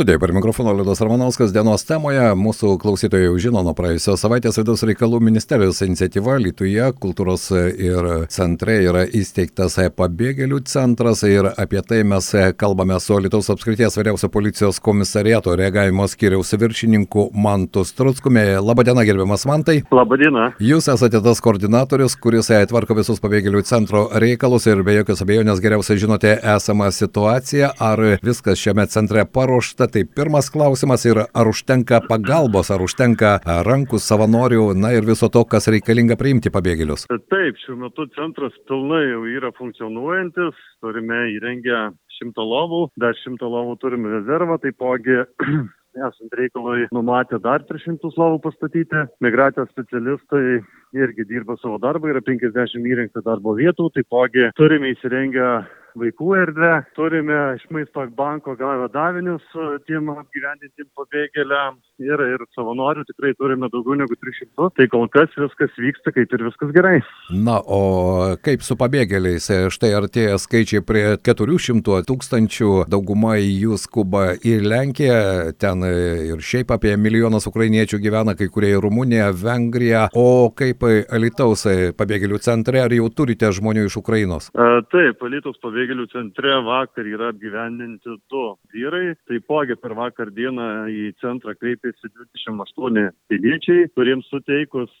Studijoje per mikrofoną Liudas Ramanauskas dienos temoje. Mūsų klausytojai jau žino nuo praėjusios savaitės vidaus reikalų ministerijos iniciatyva Lietuvoje kultūros ir centre yra įsteigtas pabėgėlių centras ir apie tai mes kalbame su Lietuvos apskrities vyriausio policijos komisariato reagavimo skiriaus viršininku Mantu Strutskumi. Labadiena, gerbiamas Mantai. Labadiena. Jūs esate tas koordinatorius, kuris tvarko visus pabėgėlių centro reikalus ir be jokios abejonės geriausiai žinote esamą situaciją. Ar viskas šiame centre paruošta? Tai pirmas klausimas ir ar užtenka pagalbos, ar užtenka rankų savanorių, na ir viso to, kas reikalinga priimti pabėgėlius. Taip, šiuo metu centras pilnai jau yra funkcionuojantis, turime įrengę šimtą lovų, dar šimtą lovų turime rezervą, taipogi esant reikalui numatė dar 300 lovų pastatyti. Migracijos specialistai irgi dirba savo darbą, yra 50 įrengta darbo vietų, taipogi turime įsirengę vaikų erdvę, turime iš maisto banko gavę davinius tiem apgyvendintiem pabėgėliam ir, ir savanorių tikrai turime daugiau negu 300. Tai kol kas viskas vyksta, kaip ir viskas gerai. Na, o kaip su pabėgėliais? Štai artėja skaičiai prie 400 tūkstančių, dauguma jų skuba į Lenkiją, ten ir šiaip apie milijonas ukrainiečių gyvena, kai kurie į Rumuniją, Vengriją. O kaip Alitaus pabėgėlių centre, ar jau turite žmonių iš Ukrainos? A, taip, Alitaus pabėgėlių pabėgėlių centre vakar yra apgyvendinti du vyrai. Taipogi per vakar dieną į centrą kreipėsi 28 piliečiai, kuriems suteikus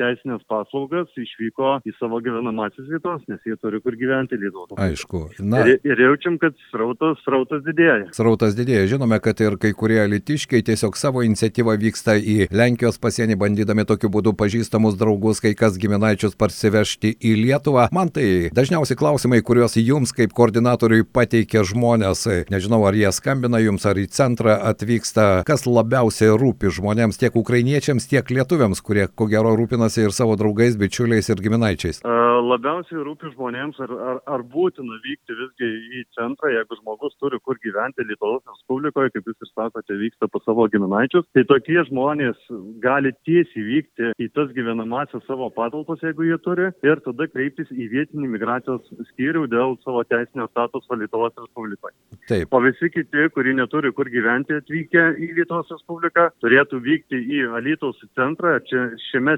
teisinės paslaugas išvyko į savo gyvenamasis vietos, nes jie turi kur gyventi Lietuvoje. Aišku. Na, ir, ir jaučiam, kad srautas, srautas didėja. Srautas didėja. Žinome, kad ir kai kurie litiškiai tiesiog savo iniciatyvą vyksta į Lenkijos pasienį, bandydami tokiu būdu pažįstamus draugus, kai kas giminaičius parsivežti į Lietuvą. Man tai dažniausiai klausimai, kuriuos jums kaip koordinatoriui pateikia žmonės. Nežinau, ar jie skambina jums, ar į centrą atvyksta. Kas labiausiai rūpi žmonėms, tiek ukrainiečiams, tiek lietuviams, kurie ko gero rūpinasi ir savo draugais, bičiuliais ir giminaičiais? Labiausiai rūpi žmonėms, ar, ar, ar būtina vykti visgi į centrą, jeigu žmogus turi kur gyventi Lietuvos Respublikoje, kaip jūs ir sakote, vyksta pas savo giminaičius. Tai tokie žmonės gali tiesiai vykti į tas gyvenamasias savo patalpas, jeigu jie turi, ir tada kreiptis į vietinį migracijos skyrių dėl savo teisinio statuso Lietuvos Respublikoje. Taip. O visi kiti, kurie neturi kur gyventi atvykę į Lietuvos Respubliką, turėtų vykti į Alytaus centrą. Čia šiame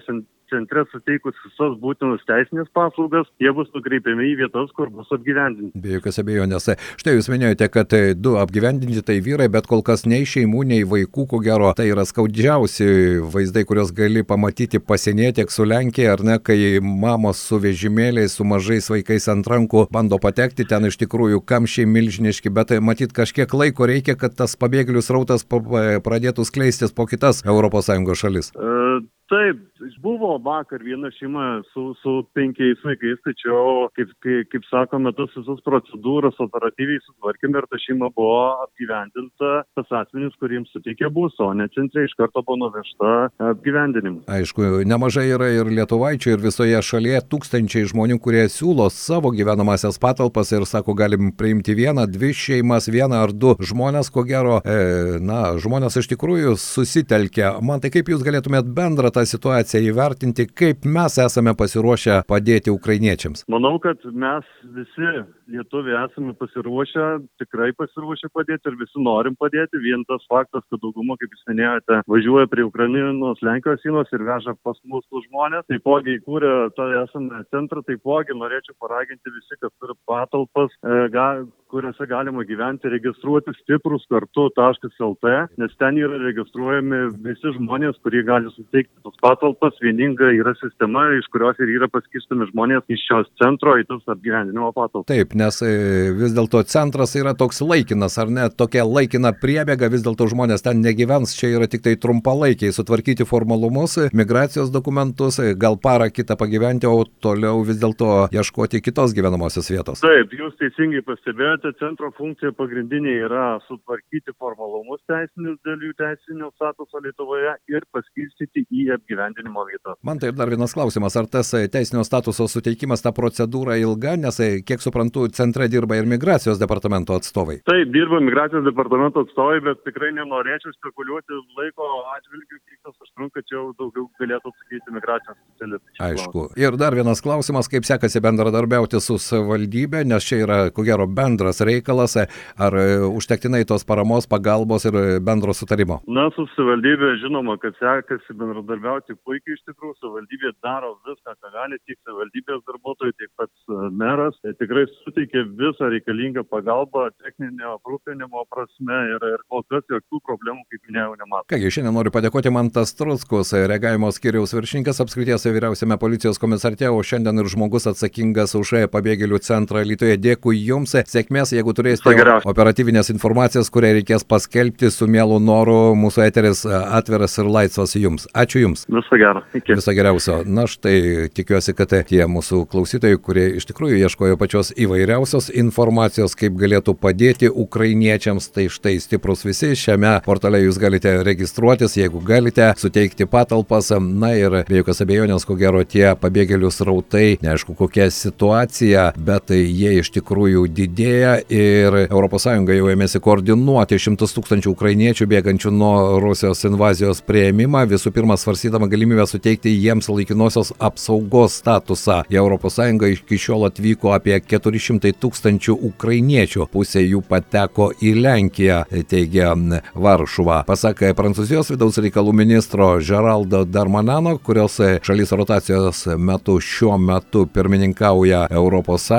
centre suteikus visas būtinas teisinės paslaugas, jie bus nukreipiami į vietas, kur bus apgyvendinti. Be jokios abejonės. Štai jūs minėjote, kad tai du apgyvendinti tai vyrai, bet kol kas nei šeimų, nei vaikų, ko gero, tai yra skaudžiausi vaizdai, kuriuos gali pamatyti pasienyje tiek su Lenkija, ar ne, kai mamos su vežimėliais, su mažais vaikais ant rankų bando patekti, ten iš tikrųjų kamščiai milžiniški, bet tai matyt kažkiek laiko reikia, kad tas pabėgėlių srautas pradėtų skleistis po kitas ES šalis. Uh, Taip, buvo vakar viena šeima su, su penkiais vaikais, tačiau, kaip, kaip, kaip sakome, tas visas procedūras operatyviai sutvarkėme ir ta šeima buvo apgyvendinta tas asmenys, kuriems suteikė būsto, o ne centre iš karto buvo nuvežta apgyvendinimu. Aišku, nemažai yra ir lietuvaičių, ir visoje šalyje tūkstančiai žmonių, kurie siūlo savo gyvenamasias patalpas ir sako, galim priimti vieną, dvi šeimas, vieną ar du žmonės, ko gero, e, na, žmonės iš tikrųjų susitelkia. Man tai kaip jūs galėtumėt bendrą tą situaciją įvertinti, kaip mes esame pasiruošę padėti ukrainiečiams? Manau, kad mes visi lietuviai esame pasiruošę, tikrai pasiruošę padėti ir visi norim padėti. Vien tas faktas, kad dauguma, kaip jūs minėjote, važiuoja prie Ukrainos, Lenkijos sienos ir veža pas mus žmonės. Taipogi įkūrė tą esame centrą, taipogi norėčiau paraginti visi, kas turi patalpas, e, ga, kuriuose galima gyventi, registruoti stiprus kartu.lt, nes ten yra registruojami visi žmonės, kurie gali suteikti tos patalpas. Vieninga yra sistema, iš kurios ir yra paskirstami žmonės iš šios centro į tas apgyvendinimo patalpas. Taip, nes e, vis dėlto centras yra toks laikinas, ar ne, tokia laikina priebėga, vis dėlto žmonės ten negyvens, čia yra tik tai trumpalaikiai, sutvarkyti formalumus, migracijos dokumentus, gal parą kitą pagyventi, o toliau vis dėlto ieškoti kitos gyvenamosios vietos. Taip, jūs teisingai pastebėjote biudžete centro funkcija pagrindinė yra sutvarkyti formalumus teisinius dėl jų teisinio statuso Lietuvoje ir paskirstyti į apgyvendinimo vietas. Man tai dar vienas klausimas, ar tas teisinio statuso suteikimas, ta procedūra ilga, nes, kiek suprantu, centre dirba ir migracijos departamento atstovai. Taip, dirba migracijos departamento atstovai, bet tikrai nenorėčiau spekuliuoti laiko atžvilgių, kiek tas užtrunka, čia jau daugiau galėtų atsakyti migracijos specialistai. Aišku. Ir dar vienas klausimas, kaip sekasi bendradarbiauti su savivaldybė, nes čia yra, ko gero, bendras reikalas, ar e, užtektinai tos paramos, pagalbos ir bendro sutarimo? Na, su savivaldybė žinoma, kad sekasi bendradarbiauti puikiai iš tikrųjų, savivaldybė daro viską, ką gali, tiek savivaldybės darbuotojai, tiek pats e, meras, tai tikrai suteikia visą reikalingą pagalbą techninio aprūpinimo prasme ir, ir kol kas jokių problemų, kaip minėjau, nematau. Kągi, šiandien noriu padėkoti Mantas Truskus, reagavimo skiriaus viršininkas apskrities vyriausiame policijos komisarte, o šiandien ir žmogus atsakingas už pabėgėlių centrą Lietuvoje. Dėkui Jums, sėkmės, jeigu turėsite operatyvinės informacijos, kurią reikės paskelbti su mielu noru, mūsų eteris atviras ir laisvas Jums. Ačiū Jums. Viso gero. Iki. Viso geriausio. Na štai, tikiuosi, kad tie mūsų klausytojai, kurie iš tikrųjų ieškojo pačios įvairiausios informacijos, kaip galėtų padėti ukrainiečiams, tai štai stiprus visi šiame portale jūs galite registruotis, jeigu galite suteikti patalpas. Na ir be jokios abejonės, ko gero, tie pabėgėlių srautai, neaišku kokia situacija, bet jie iš tikrųjų didėja ir ES jau ėmėsi koordinuoti šimtus tūkstančių ukrainiečių bėgančių nuo Rusijos invazijos prieimimą, visų pirma svarstydama galimybę suteikti jiems laikinosios apsaugos statusą. Į ES iki šiol atvyko apie 400 tūkstančių ukrainiečių, pusė jų pateko į Lenkiją, teigia Varšuva. Pasak Prancūzijos vidaus reikalų ministro Geraldo Darmanano, kurios šalies rotacijos metu šiuo metu pirmininkauja ES,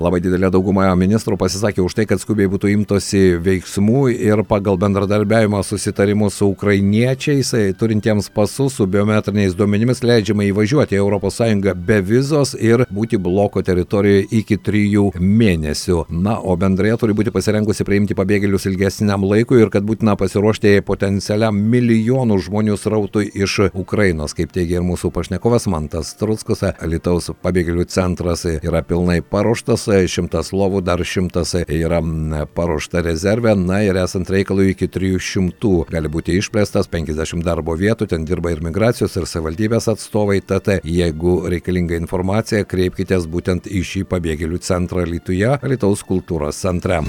labai didelė dauguma ministrų pasisakė už tai, kad skubiai būtų imtosi veiksmų ir pagal bendradarbiavimą susitarimus su ukrainiečiais, turintiems pasus su biometriniais duomenimis leidžiama įvažiuoti į ES be vizos ir būti bloko teritorijoje iki trijų mėnesių. Na, o bendrėje turi būti pasirengusi priimti pabėgėlius ilgesniam laikui ir kad būtina pasiruošti potencialiam milijonų žmonių srautui iš Ukrainos, kaip teigia ir mūsų pašnekovas Mantas Truskus. Lietuvos pabėgėlių centras yra pilnai paruoštas, šimtas lovų, dar šimtas yra paruošta rezervė, na ir esant reikalui iki 300 gali būti išplėstas, 50 darbo vietų, ten dirba ir migracijos, ir savivaldybės atstovai, tad jeigu reikalinga informacija, kreipkitės būtent į šį pabėgėlių centrą Lietuvoje, Lietuvos kultūros centre.